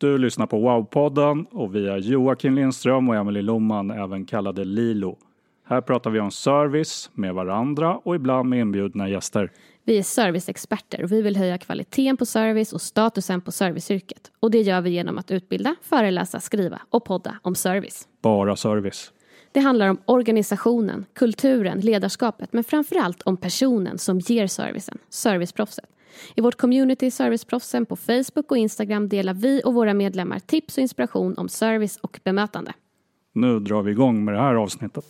Du lyssnar på Wow-podden och vi är Joakim Lindström och Emelie Loman, även kallade Lilo. Här pratar vi om service med varandra och ibland med inbjudna gäster. Vi är serviceexperter och vi vill höja kvaliteten på service och statusen på serviceyrket. Och det gör vi genom att utbilda, föreläsa, skriva och podda om service. Bara service. Det handlar om organisationen, kulturen, ledarskapet men framförallt om personen som ger servicen, serviceproffset. I vårt community Serviceproffsen på Facebook och Instagram delar vi och våra medlemmar tips och inspiration om service och bemötande. Nu drar vi igång med det här avsnittet.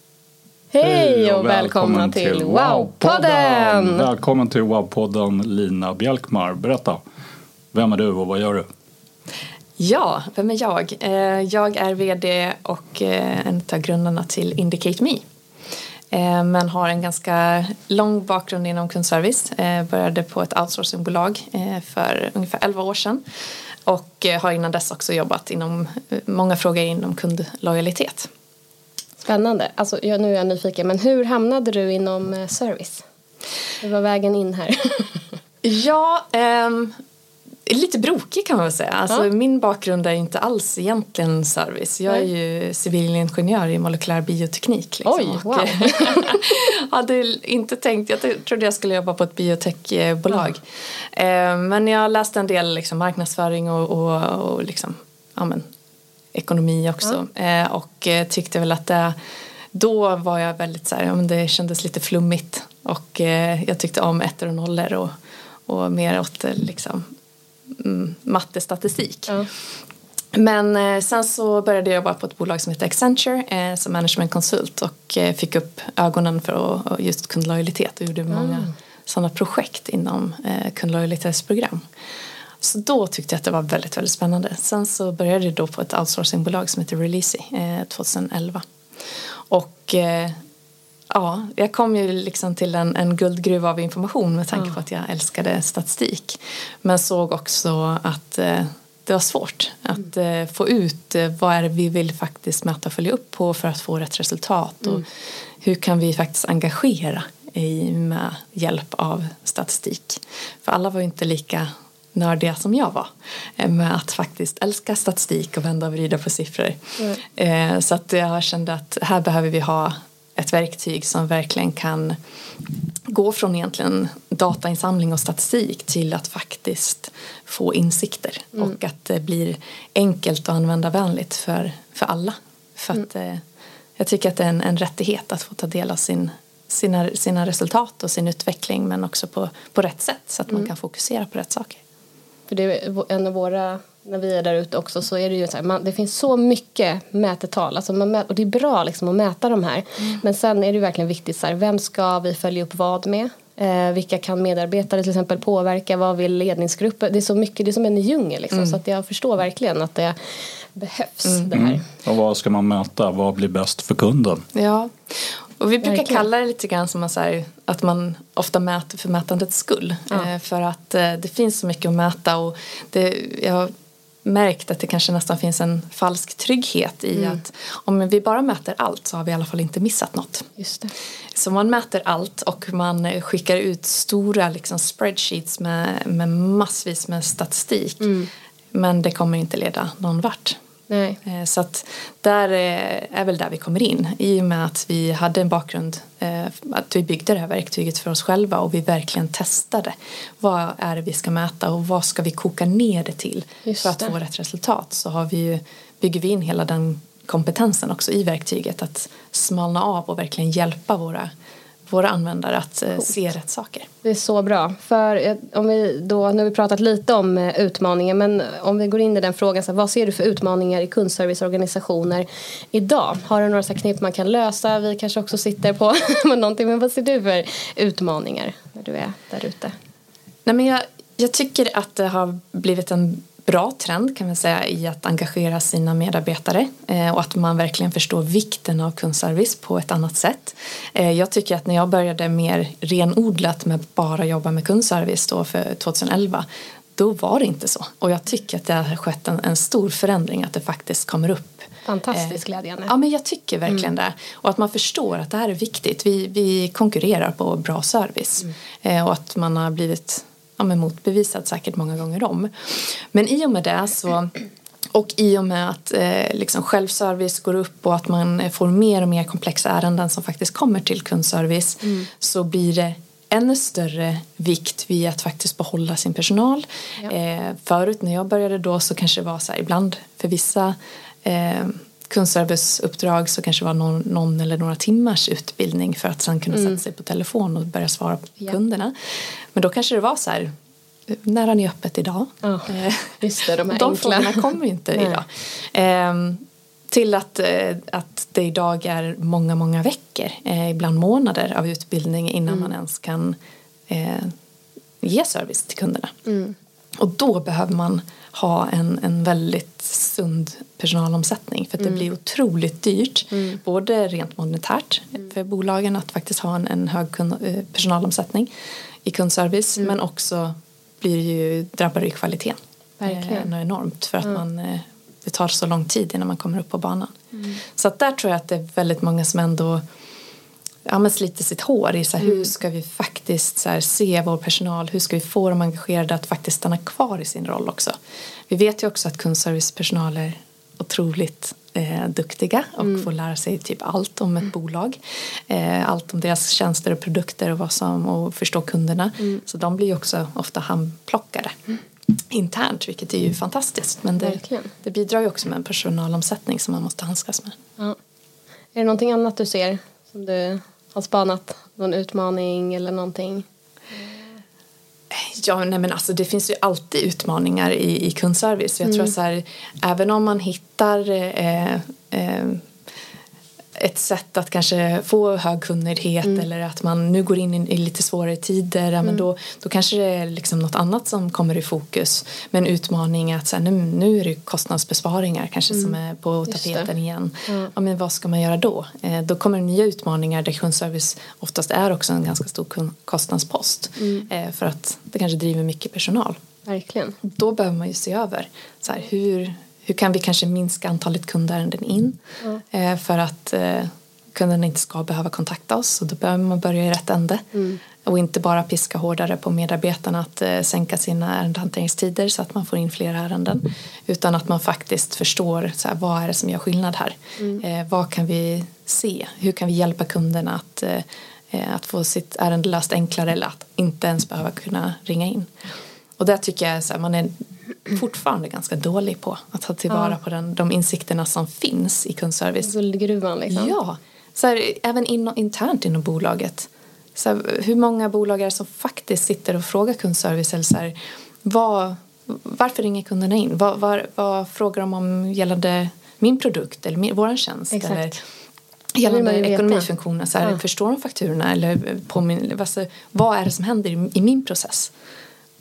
Hej och välkomna till Wow-podden! Välkommen till Wow-podden Lina Bjelkmar. Berätta, vem är du och vad gör du? Ja, vem är jag? Eh, jag är VD och eh, en av grundarna till Indicate Me. Eh, men har en ganska lång bakgrund inom kundservice. Började på ett outsourcingbolag för ungefär 11 år sedan. Och har innan dess också jobbat inom många frågor inom kundlojalitet. Spännande. Alltså, nu är jag nyfiken, men hur hamnade du inom service? Hur var vägen in här? ja, ehm, lite brokig kan man väl säga. Alltså, ja. Min bakgrund är inte alls egentligen service. Jag är ju civilingenjör i molekylär bioteknik. Liksom. Oj, wow. hade inte tänkt, jag trodde jag skulle jobba på ett biotechbolag. Ja. Men jag läste en del liksom, marknadsföring och, och, och liksom, ja, men, ekonomi också. Ja. Och eh, tyckte väl att det, då var jag väldigt så här, det kändes lite flummigt. Och eh, jag tyckte om ettor och nollor och, och mer åt liksom, mattestatistik. Ja. Men eh, sen så började jag jobba på ett bolag som heter Accenture eh, som managementkonsult och eh, fick upp ögonen för just kundlojalitet och gjorde mm. många sådana projekt inom kundlojalitetsprogram. Så då tyckte jag att det var väldigt, väldigt spännande. Sen så började jag då på ett outsourcingbolag som heter Releasy eh, 2011. Och ja, jag kom ju liksom till en, en guldgruva av information med tanke på att jag älskade statistik. Men såg också att eh, det var svårt att mm. få ut eh, vad är det vi vill faktiskt mäta och följa upp på för att få rätt resultat. Mm. Och hur kan vi faktiskt engagera i, med hjälp av statistik. För alla var ju inte lika nördiga som jag var eh, med att faktiskt älska statistik och vända och vrida på siffror. Mm. Så att jag kände att här behöver vi ha ett verktyg som verkligen kan gå från egentligen datainsamling och statistik till att faktiskt få insikter mm. och att det blir enkelt och användarvänligt för, för alla. För att mm. jag tycker att det är en, en rättighet att få ta del av sin, sina, sina resultat och sin utveckling men också på, på rätt sätt så att mm. man kan fokusera på rätt saker. För det är en av våra, när vi är där ute också så är det ju så här, man, det finns så mycket mätetal, alltså man mät, och det är bra liksom att mäta de här. Mm. Men sen är det verkligen viktigt så här, vem ska vi följa upp vad med? Eh, vilka kan medarbetare till exempel påverka? Vad vill ledningsgrupper? Det är så mycket, det är som en djungel liksom, mm. så att jag förstår verkligen att det behövs mm. det här. Mm. Och vad ska man mäta? Vad blir bäst för kunden? Ja, och vi brukar Verkligen. kalla det lite grann som här, att man ofta mäter för mätandets skull. Ja. Eh, för att eh, det finns så mycket att mäta och det, jag märkt att det kanske nästan finns en falsk trygghet i mm. att om vi bara mäter allt så har vi i alla fall inte missat något. Just det. Så man mäter allt och man skickar ut stora liksom, spreadsheets med, med massvis med statistik. Mm. Men det kommer inte leda någon vart. Nej. Eh, Så att där eh, är väl där vi kommer in i och med att vi hade en bakgrund eh, att vi byggde det här verktyget för oss själva och vi verkligen testade vad är det vi ska mäta och vad ska vi koka ner det till Just för att det. få rätt resultat så har vi ju, bygger vi in hela den kompetensen också i verktyget att smalna av och verkligen hjälpa våra, våra användare att eh, se rätt saker. Det är så bra. För eh, om vi då, nu har vi pratat lite om eh, utmaningar men om vi går in i den frågan, så här, vad ser du för utmaningar i kundserviceorganisationer idag? Har du några så knep man kan lösa? Vi kanske också sitter på någonting, men vad ser du för utmaningar när du är där ute? Nej, men jag, jag tycker att det har blivit en bra trend kan man säga i att engagera sina medarbetare eh, och att man verkligen förstår vikten av kundservice på ett annat sätt. Eh, jag tycker att när jag började mer renodlat med bara jobba med kundservice då för 2011 då var det inte så. Och jag tycker att det har skett en, en stor förändring att det faktiskt kommer upp Fantastiskt Eh, glädjande. Ja, men jag tycker verkligen det. Och att man förstår att det här är viktigt. Vi, vi konkurrerar på bra service. Eh, och att man har blivit ja, men motbevisad säkert många gånger om. Men i och med det så och i och med att eh, liksom självservice går upp och att man får mer och mer komplexa ärenden som faktiskt kommer till kundservice så blir det ännu större vikt vid att faktiskt behålla sin personal. Eh, förut när jag började då så kanske det var så här ibland för vissa eh, kundserviceuppdrag så kanske det var någon, någon eller några timmars utbildning för att sen kunna sätta sig på telefon och börja svara på Ja. kunderna. Men då kanske det var så här när har ni öppet idag? Eh, just det, de här de frågorna kommer inte idag. Ehm, till att, eh, att det idag är många, många veckor, eh, ibland månader av utbildning innan Mm. man ens kan eh, ge service till kunderna. Mm. Och då behöver man ha en, en väldigt sund personalomsättning för att Mm. det blir otroligt dyrt både rent monetärt Mm. för bolagen att faktiskt ha en, en hög kund, eh, personalomsättning i kundservice Mm. men också blir ju, drabbar ju kvaliteten Verkligen. eh, enormt för att man, eh, det tar så lång tid innan man kommer upp på banan. Mm. Så att där tror jag att det är väldigt många som ändå ja, men sliter sitt hår i så här, Mm. hur ska vi faktiskt så här, se vår personal, hur ska vi få dem engagerade att faktiskt stanna kvar i sin roll också. Vi vet ju också att kundservicepersonal är otroligt eh, duktiga och Mm. får lära sig typ allt om ett bolag. Eh, allt om deras tjänster och produkter och, vad som, och förstå kunderna. Mm. Så de blir ju också ofta handplockade internt vilket är ju fantastiskt. Men det, det bidrar ju också med en personalomsättning som man måste handskas med. Ja. Är det någonting annat du ser som du har spanat? Någon utmaning eller någonting? Ja, nej men alltså det finns ju alltid utmaningar i, i kundservice. Jag Mm. tror så här, även om man hittar eh, eh, ett sätt att kanske få hög kundnöjdhet Mm. eller att man nu går in i, i lite svårare tider, ja, men då, då kanske det är liksom något annat som kommer i fokus. Men utmaning är att så här, nu, nu är det kostnadsbesparingar kanske som är på Mm. Tapeten igen. Ja. Men vad ska man göra då? Eh, då kommer nya utmaningar där kundservice oftast är också en ganska stor kostnadspost. Mm. Eh, för att det kanske driver mycket personal. Verkligen. Då behöver man ju se över så här, hur, hur kan vi kanske minska antalet kundärenden in? Eh, för att eh, kunderna inte ska behöva kontakta oss och då behöver man börja i rätt ände. Och inte bara piska hårdare på medarbetarna att eh, sänka sina ärendehanteringstider så att man får in fler ärenden utan att man faktiskt förstår så här, vad är det som gör skillnad här? Eh, vad kan vi se? Hur kan vi hjälpa kunderna att eh, att få sitt ärende löst enklare eller att inte ens behöva kunna ringa in. Och där tycker jag så här, man är fortfarande ganska dålig på att ta tillvara på den, de insikterna som finns i kundservice. Guldgruvan liksom. Ja, så här, även in, internt inom bolaget. Så här, hur många bolag är det som faktiskt sitter och frågar kundservice eller så här, vad, varför ringer kunderna in? Vad, vad, vad frågar de om gällande min produkt eller min, våran tjänst? Exakt. Eller gällande ekonomifunktioner. Så här, Ja. Förstår de fakturorna? Eller på min, alltså, vad är det som händer i, i min process?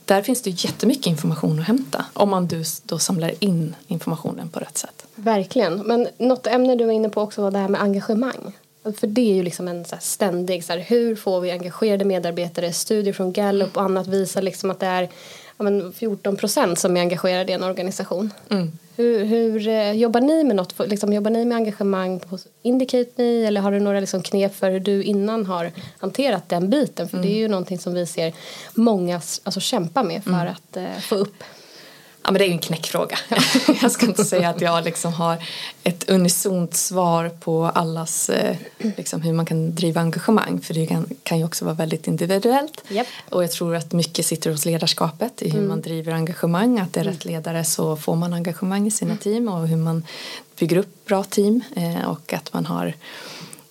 Där finns det jättemycket information att hämta om man då, då samlar in informationen på rätt sätt. Verkligen. Men något ämne du var inne på också var det här med engagemang. För det är ju liksom en så här ständig, så här, hur får vi engagerade medarbetare? Studier från Gallup och annat visar liksom att det är men 14 procent som är engagerade i en organisation. Mm. Hur, hur eh, jobbar ni med något? Liksom, jobbar ni med engagemang på Indicate Me eller har du några liksom knep för hur du innan har hanterat den biten? För det är ju någonting som vi ser många alltså, kämpa med för att eh, få upp. Ja, men det är en knäckfråga. jag ska inte säga att jag liksom har ett unisont svar på allas, eh, liksom, hur man kan driva engagemang. För det kan, kan ju också vara väldigt individuellt. Japp. Och jag tror att mycket sitter hos ledarskapet i hur man driver engagemang. Att det är rätt ledare så får man engagemang i sina team och hur man bygger upp bra team. Eh, och att man har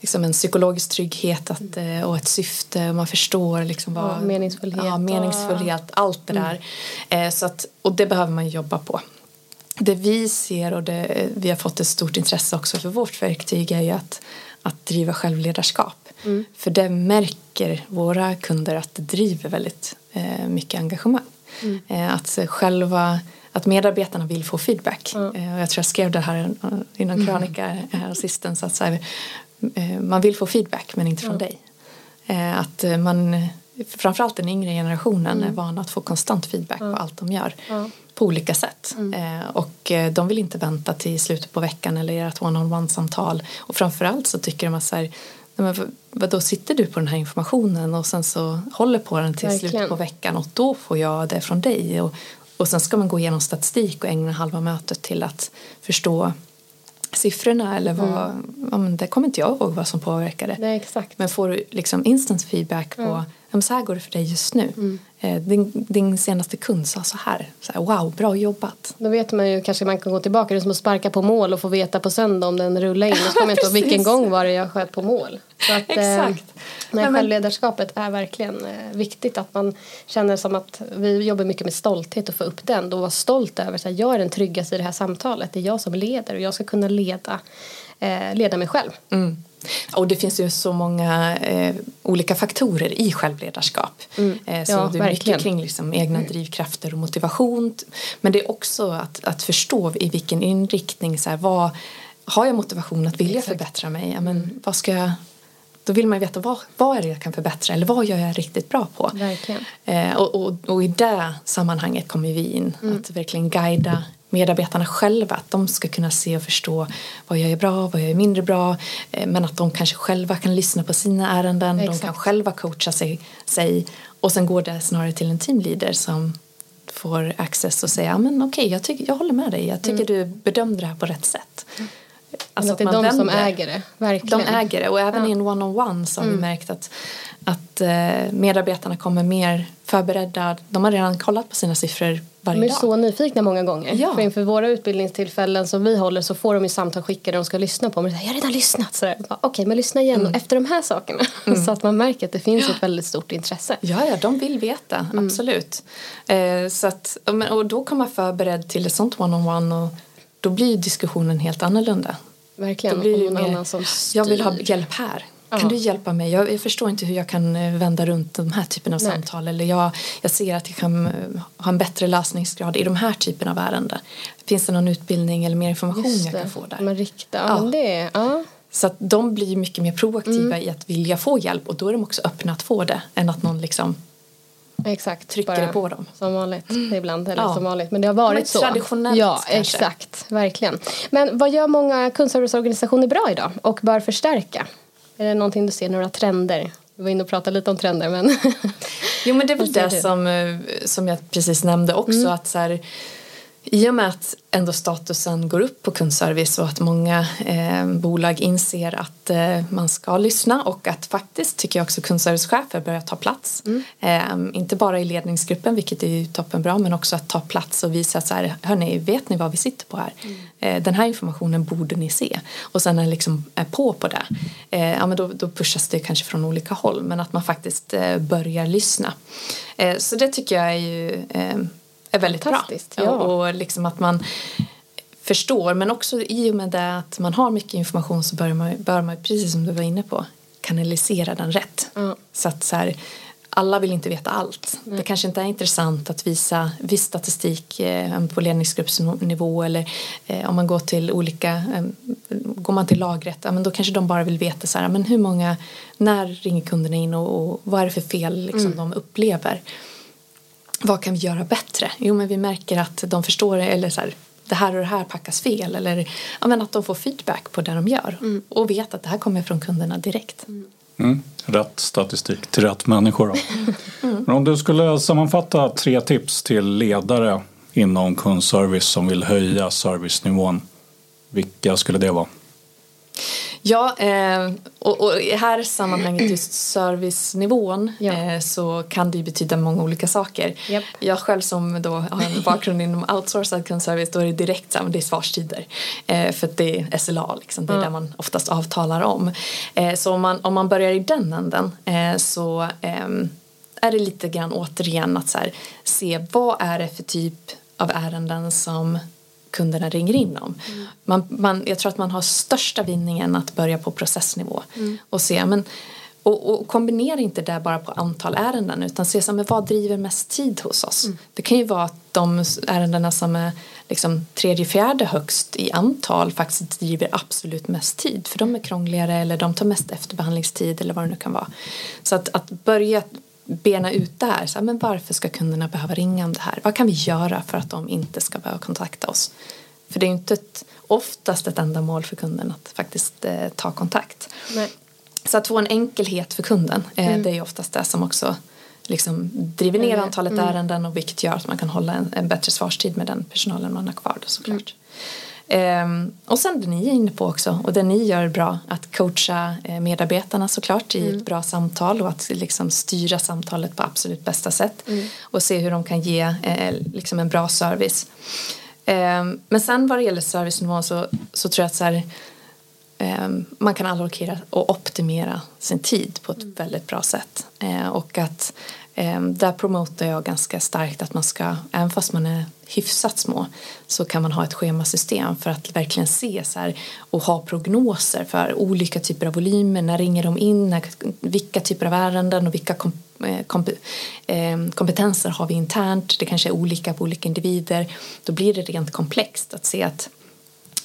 liksom en psykologisk trygghet att, eh, och ett syfte och man förstår liksom vad, Ja, meningsfullhet ja, och- meningsfullhet allt det där. Eh, så att, och det behöver man jobba på. Det vi ser och det, vi har fått ett stort intresse också för vårt verktyg är ju att, att driva självledarskap. För det märker våra kunder att det driver väldigt eh, mycket engagemang. Eh, att själva att medarbetarna vill få feedback. Eh, och jag tror jag skrev det här i någon krönika här sistens att så här, eh, man vill få feedback men inte från dig. Eh, att eh, man, framförallt den yngre generationen är van att få konstant feedback på allt de gör på olika sätt. Eh, och eh, de vill inte vänta till slutet på veckan eller ett one-on-one-samtal. Och framförallt så tycker de att så här, nej men vad- vadå sitter du på den här informationen och sen så håller på den till Verkligen. slutet på veckan och då får jag det från dig. Och, och sen ska man gå igenom statistik och ägna halva mötet till att förstå siffrorna eller vad, ja, men det kommer inte jag ihåg vad som påverkade. Nej, exakt. Men får du liksom instant feedback på ja. Men så här går det för dig just nu. Eh, din, din senaste kund sa så här, så här wow, bra jobbat. Då vet man ju kanske man kan gå tillbaka. Det är som att sparka på mål och få veta på söndag om den rullar in. Då ska man inte ihåg vilken gång var det jag sköt på mål. Så att, eh, Exakt. Nej, men- självledarskapet är verkligen eh, viktigt. Att man känner som att vi jobbar mycket med stolthet och få upp den. Och vara stolt över att jag är den tryggaste i det här samtalet. Det är jag som leder och jag ska kunna leda, eh, leda mig själv. Mm. Och det finns ju så många eh, olika faktorer i självledarskap. Eh, så Mm. Ja, det är mycket verkligen. kring liksom egna drivkrafter och motivation. Men det är också att, att förstå i vilken inriktning, så här, vad, har jag motivation att vilja förbättra mig? Ja, men, vad ska jag, då vill man veta vad, vad är det jag kan förbättra eller vad gör jag riktigt bra på? Eh, och, och, och i det sammanhanget kommer vi in. Mm. Att verkligen guida medarbetarna själva. Att de ska kunna se och förstå vad jag är bra, vad jag är mindre bra. Eh, men att de kanske själva kan lyssna på sina ärenden. De Exakt. kan själva coacha sig, sig. Och sen går det snarare till en teamleader som får access och säga men okej, jag, tycker- jag håller med dig. Jag tycker du bedömde det här på rätt sätt. Alltså att det är de som vänder. äger det. Verkligen. De äger det och även i en one-on-one så har Mm. vi märkt att, att eh, medarbetarna kommer mer förberedda. De har redan kollat på sina siffror varje De är dag. så nyfikna många gånger. Ja. För inför våra utbildningstillfällen som vi håller så får de ju samtal skickade de ska lyssna på. Men jag har redan lyssnat. Okej, men lyssna igen Mm. efter de här sakerna. så att man märker att det finns ett väldigt stort intresse. Ja, ja, de vill veta, Mm. absolut. Eh, så att, och då kommer man förberedd till ett sånt one-on-one och då blir diskussionen helt annorlunda. Verkligen. Då blir och någon mer, annan som styr. jag vill ha hjälp här. Kan Ja. du hjälpa mig? Jag, jag förstår inte hur jag kan eh, vända runt de här typen av Nej. samtal. Eller jag, jag ser att jag kan eh, ha en bättre lösningsgrad i de här typen av ärenden. Finns det någon utbildning eller mer information jag kan få där? Man riktar. Ja. Men det ja. Så att de blir mycket mer proaktiva Mm. i att vilja få hjälp och då är de också öppna att få det än att någon liksom Exakt. trycker bara det på dem. Som vanligt ibland. Eller Ja. som vanligt. Men det har varit Men så. traditionellt Ja, kanske. exakt. Verkligen. Men vad gör många kundserviceorganisationer bra idag och bör förstärka? Är det någonting du ser, några trender? Vi var inne och pratade lite om trender men Jo men det säger det som, eh, som jag precis nämnde också att så här, i och med att ändå statusen går upp på kundservice och att många eh, bolag inser att eh, man ska lyssna och att faktiskt tycker jag också kundservicechefer börjar ta plats. Eh, inte bara i ledningsgruppen vilket är ju toppenbra men också att ta plats och visa att så här, hörni, vet ni vad vi sitter på här? Eh, den här informationen borde ni se. Och sen det liksom är på på det, eh, ja men då, då pushas det kanske från olika håll men att man faktiskt eh, börjar lyssna. Så det tycker jag är ju eh, är väldigt bra. Ja. Och, liksom att man förstår men också i och med det att man har mycket information så bör man, bör man precis som du var inne på kanalisera den rätt. Ja. Så att så här, alla vill inte veta allt. Det kanske inte är intressant att visa viss statistik eh, på ledningsgruppsnivå eller eh, om man går till olika, eh, går man till lagret, ja, men då kanske de bara vill veta så här, men hur många, när ringer kunderna in och, och vad är det för fel liksom, de upplever vad kan vi göra bättre? Jo, men vi märker att de förstår eller så här, det här och det här packas fel eller ja, men att de får feedback på det de gör och vet att det här kommer från kunderna direkt. Mm. Rätt statistik till rätt människor. Då. Men om du skulle sammanfatta tre tips till ledare inom kundservice som vill höja servicenivån. Vilka skulle det vara? Ja, eh, och, och i här sammanhanget just servicenivån Ja. eh, så kan det ju betyda många olika saker. Japp. Jag själv som då har en bakgrund inom outsourcad kundservice då är det direkt så här, det är svarstider. Eh, för att det är SLA, liksom, det är där man oftast avtalar om. Så om man, om man börjar i den änden så ehm, är det lite grann återigen att så här, se vad är det för typ av ärenden som kunderna ringer in om. Man, man, jag tror att man har största vinningen att börja på processnivå och se men, och, och kombinera inte det bara på antal ärenden utan se så, men vad driver mest tid hos oss. Det kan ju vara att de ärendena som är liksom tredje, fjärde högst i antal faktiskt driver absolut mest tid för de är krångligare eller de tar mest efterbehandlingstid eller vad det nu kan vara. Så att, att börja bena ut det här, så här, men varför ska kunderna behöva ringa om det här? Vad kan vi göra för att de inte ska behöva kontakta oss? För det är ju inte ett, oftast ett ändamål för kunden att faktiskt eh, ta kontakt. Nej. Så att få en enkelhet för kunden, eh, det är ju oftast det som också liksom driver ner antalet ärenden och vilket gör att man kan hålla en, en bättre svarstid med den personalen man har kvar då, såklart. Ehm, och sen det ni är inne på också och det ni gör bra att coacha eh, medarbetarna såklart i ett bra samtal och att liksom styra samtalet på absolut bästa sätt och se hur de kan ge eh, liksom en bra service. Ehm, men sen vad det gäller servicenivån så, så tror jag att så här, ehm, man kan allokera och optimera sin tid på ett väldigt bra sätt. Eh, och att där promotar jag ganska starkt att man ska, även fast man är hyfsat små, så kan man ha ett schemasystem för att verkligen se så här, och ha prognoser för olika typer av volymer. När ringer de in? När, vilka typer av ärenden och vilka kom, eh, komp, eh, kompetenser har vi internt? Det kanske är olika på olika individer. Då blir det rent komplext att se att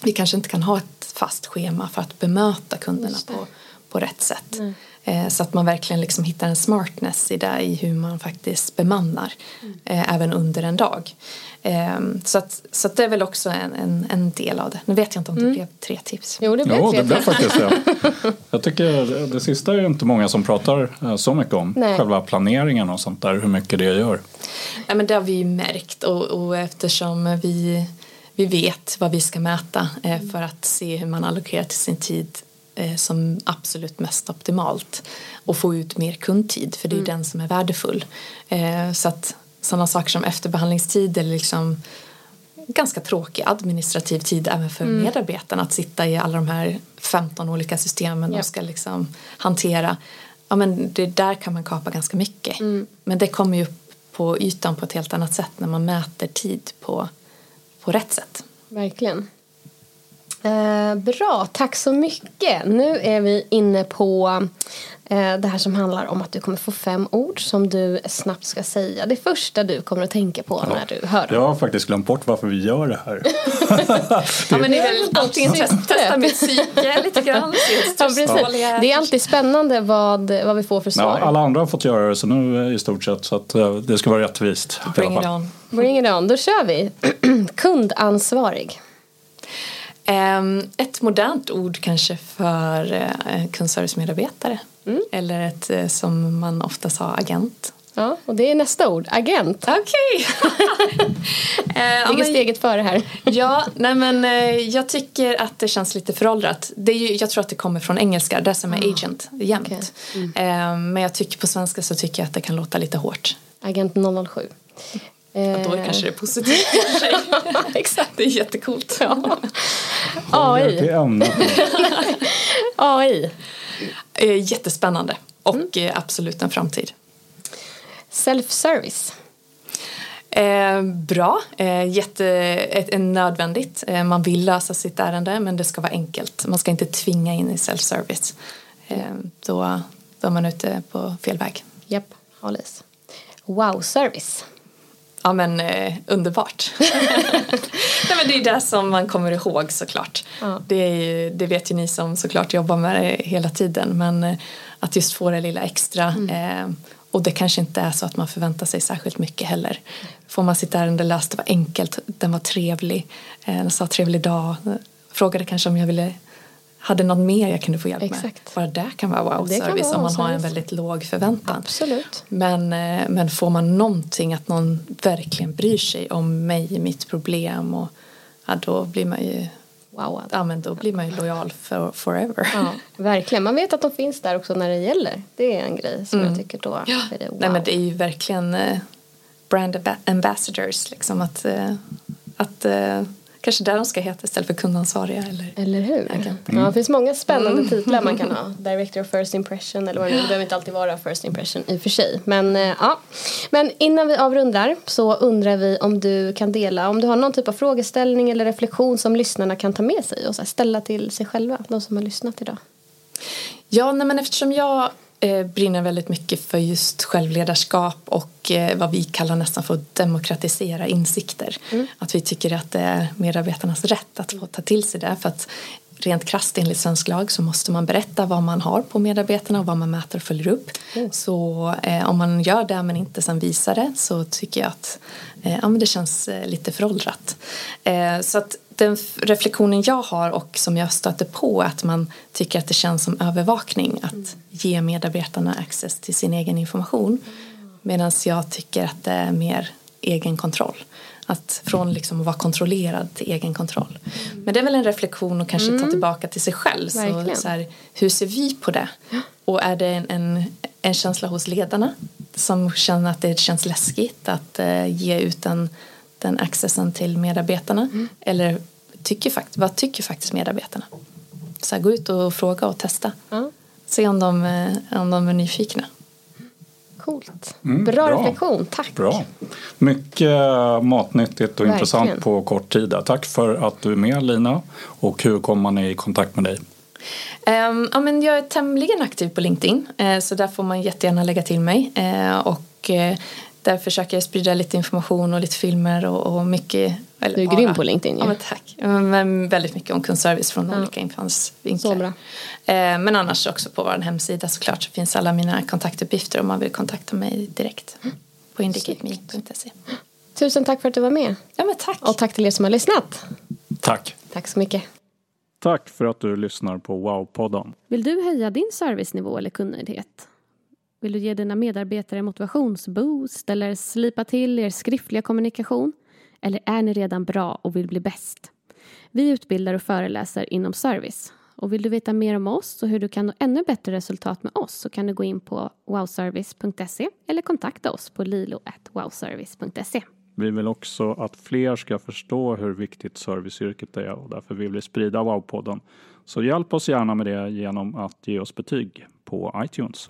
vi kanske inte kan ha ett fast schema för att bemöta kunderna på, på rätt sätt. Eh, så att man verkligen liksom hittar en smartness i det i hur man faktiskt bemannar eh, även under en dag. Eh, så, att, så att det är väl också en, en, en del av det. Nu vet jag inte om det blev tre tips. Jo, det blev Jo, tre det blev faktiskt det. Jag tycker det, det sista är ju inte många som pratar eh, så mycket om. Nej. Själva planeringen och sånt där, hur mycket det gör. Ja, men det har vi ju märkt och, och eftersom vi, vi vet vad vi ska mäta eh, för att se hur man allokerar till sin tid eh, som absolut mest optimalt och få ut mer kundtid för det är ju den som är värdefull. Eh, så att sådana saker som efterbehandlingstid eller liksom ganska tråkig administrativ tid även för medarbetarna att sitta i alla de här 15 olika systemen Ja. och ska liksom hantera. Ja, men det där kan man kapa ganska mycket. Men det kommer ju upp på ytan på ett helt annat sätt när man mäter tid på, på rätt sätt. Verkligen. Eh, bra, tack så mycket. Nu är vi inne på eh, det här som handlar om att du kommer få fem ord som du snabbt ska säga. Det första du kommer att tänka på när du hör dem. Jag har faktiskt glömt bort varför vi gör det här. Ja, men det är väl antingen testa mitt psyke lite grann. Ja, Det är alltid spännande vad, vad vi får för Ja, svar. alla andra har fått göra det så nu i stort sett så att eh, det ska vara rättvist. Bring it on. Bring it on, då kör vi. Kundansvarig. Ehm, ett modernt ord kanske för eh, kundservicemedarbetare. Eller ett eh, som man ofta sa agent. Ja, och det är nästa ord, agent. Okej! Eh, Ligger steget före här. Ja, nej men eh, jag tycker att det känns lite föråldrat. Det är ju, jag tror att det kommer från engelska, det som är agent jämt. Okej. Eh, men jag tycker på svenska så tycker jag att det kan låta lite hårt. Agent 007. Och då Eh, kanske det är positivt. Exakt, det är jättecoolt. Till AI. AI. Eh, jättespännande och eh, absolut en framtid. Self-service. Eh, bra, eh, jätte, ett, en nödvändigt. Eh, man vill lösa sitt ärende men det ska vara enkelt. Man ska inte tvinga in i self-service. Eh, då, då är man ute på fel väg. Japp, Halis. Wow-service. Ja men eh, underbart. Nej, men det är det som man kommer ihåg såklart. Ja. Det, ju, det vet ju ni som såklart jobbar med det hela tiden men eh, att just få det lilla extra eh, och det kanske inte är så att man förväntar sig särskilt mycket heller. Får man sitt ärende löst, det var enkelt, den var trevlig, eh, den sa trevlig dag, frågade kanske om jag ville hade något mer jag kunde få hjälp Exakt. med. Bara det kan vara wow-service om man har en väldigt låg förväntan. Absolut. Men, eh, men får man någonting att någon verkligen bryr sig om mig, mitt problem och ja, då blir man ju Wow. ja, men då blir man ju lojal for, forever. Ja, verkligen. Man vet att de finns där också när det gäller. Det är en grej som jag tycker då är det wow. Nej men det är ju verkligen eh, brand amba- ambassadors liksom att, eh, att kanske där de ska heta istället för kundansvariga eller Eller hur? Agent. Ja, det finns många spännande titlar man kan ha. Director of First Impression eller vad det nu Det behöver inte alltid vara First Impression i och för sig. Men, eh, ja. Men innan vi avrundar så undrar vi om du kan dela om du har någon typ av frågeställning eller reflektion som lyssnarna kan ta med sig och ställa till sig själva, de som har lyssnat idag. Ja, nej, men eftersom jag brinner väldigt mycket för just självledarskap och eh, vad vi kallar nästan för att demokratisera insikter. Att vi tycker att det är medarbetarnas rätt att få ta till sig det. För att rent krasst enligt svensk lag så måste man berätta vad man har på medarbetarna och vad man mäter och följer upp. Så eh, om man gör det men inte sen visar det så tycker jag att eh, ja, men det känns eh, lite föråldrat. Eh, så att den reflektionen jag har och som jag stöter på är att man tycker att det känns som övervakning att ge medarbetarna access till sin egen information. Medan jag tycker att det är mer egen kontroll. Att från liksom att vara kontrollerad till egen kontroll. Men det är väl en reflektion och kanske ta tillbaka till sig själv. Så, så här, hur ser vi på det? Och är det en, en, en känsla hos ledarna som känner att det känns läskigt att eh, ge ut den, den accessen till medarbetarna? Eller tycker fakt- vad tycker faktiskt medarbetarna? Så här, gå ut och fråga och testa. Ja. Se om de, eh, om de är nyfikna. Coolt. Mm, bra, bra. reflektion, tack. Bra. Mycket matnyttigt och Verkligen. intressant på kort tid. Tack för att du är med Lina. Och hur kommer man i kontakt med dig? Ehm, ja, men jag är tämligen aktiv på LinkedIn eh, så där får man jättegärna lägga till mig. Eh, och eh, där försöker jag sprida lite information och lite filmer och, och mycket. Eller Du är bara- grym på LinkedIn ju. Ja, men tack. Men väldigt mycket om kundservice från olika infallsvinklar. Så bra. Eh, men annars också på vår hemsida såklart så finns alla mina kontaktuppgifter om man vill kontakta mig direkt. På indicateme.se. Tusen tack för att du var med. Ja men tack. Och tack till er som har lyssnat. Tack. Tack så mycket. Tack för att du lyssnar på Wow-podden. Vill du höja din servicenivå eller kundnöjdhet? Vill du ge dina medarbetare motivationsboost eller slipa till er skriftliga kommunikation? Eller är ni redan bra och vill bli bäst? Vi utbildar och föreläser inom service. Och vill du veta mer om oss och hur du kan nå ännu bättre resultat med oss så kan du gå in på wowservice.se eller kontakta oss på lilo.wowservice.se. Vi vill också att fler ska förstå hur viktigt serviceyrket är och därför vill vi sprida Wow-podden. Så hjälp oss gärna med det genom att ge oss betyg på iTunes.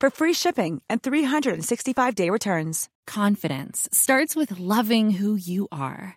for free shipping and 365-day returns. Confidence starts with loving who you are.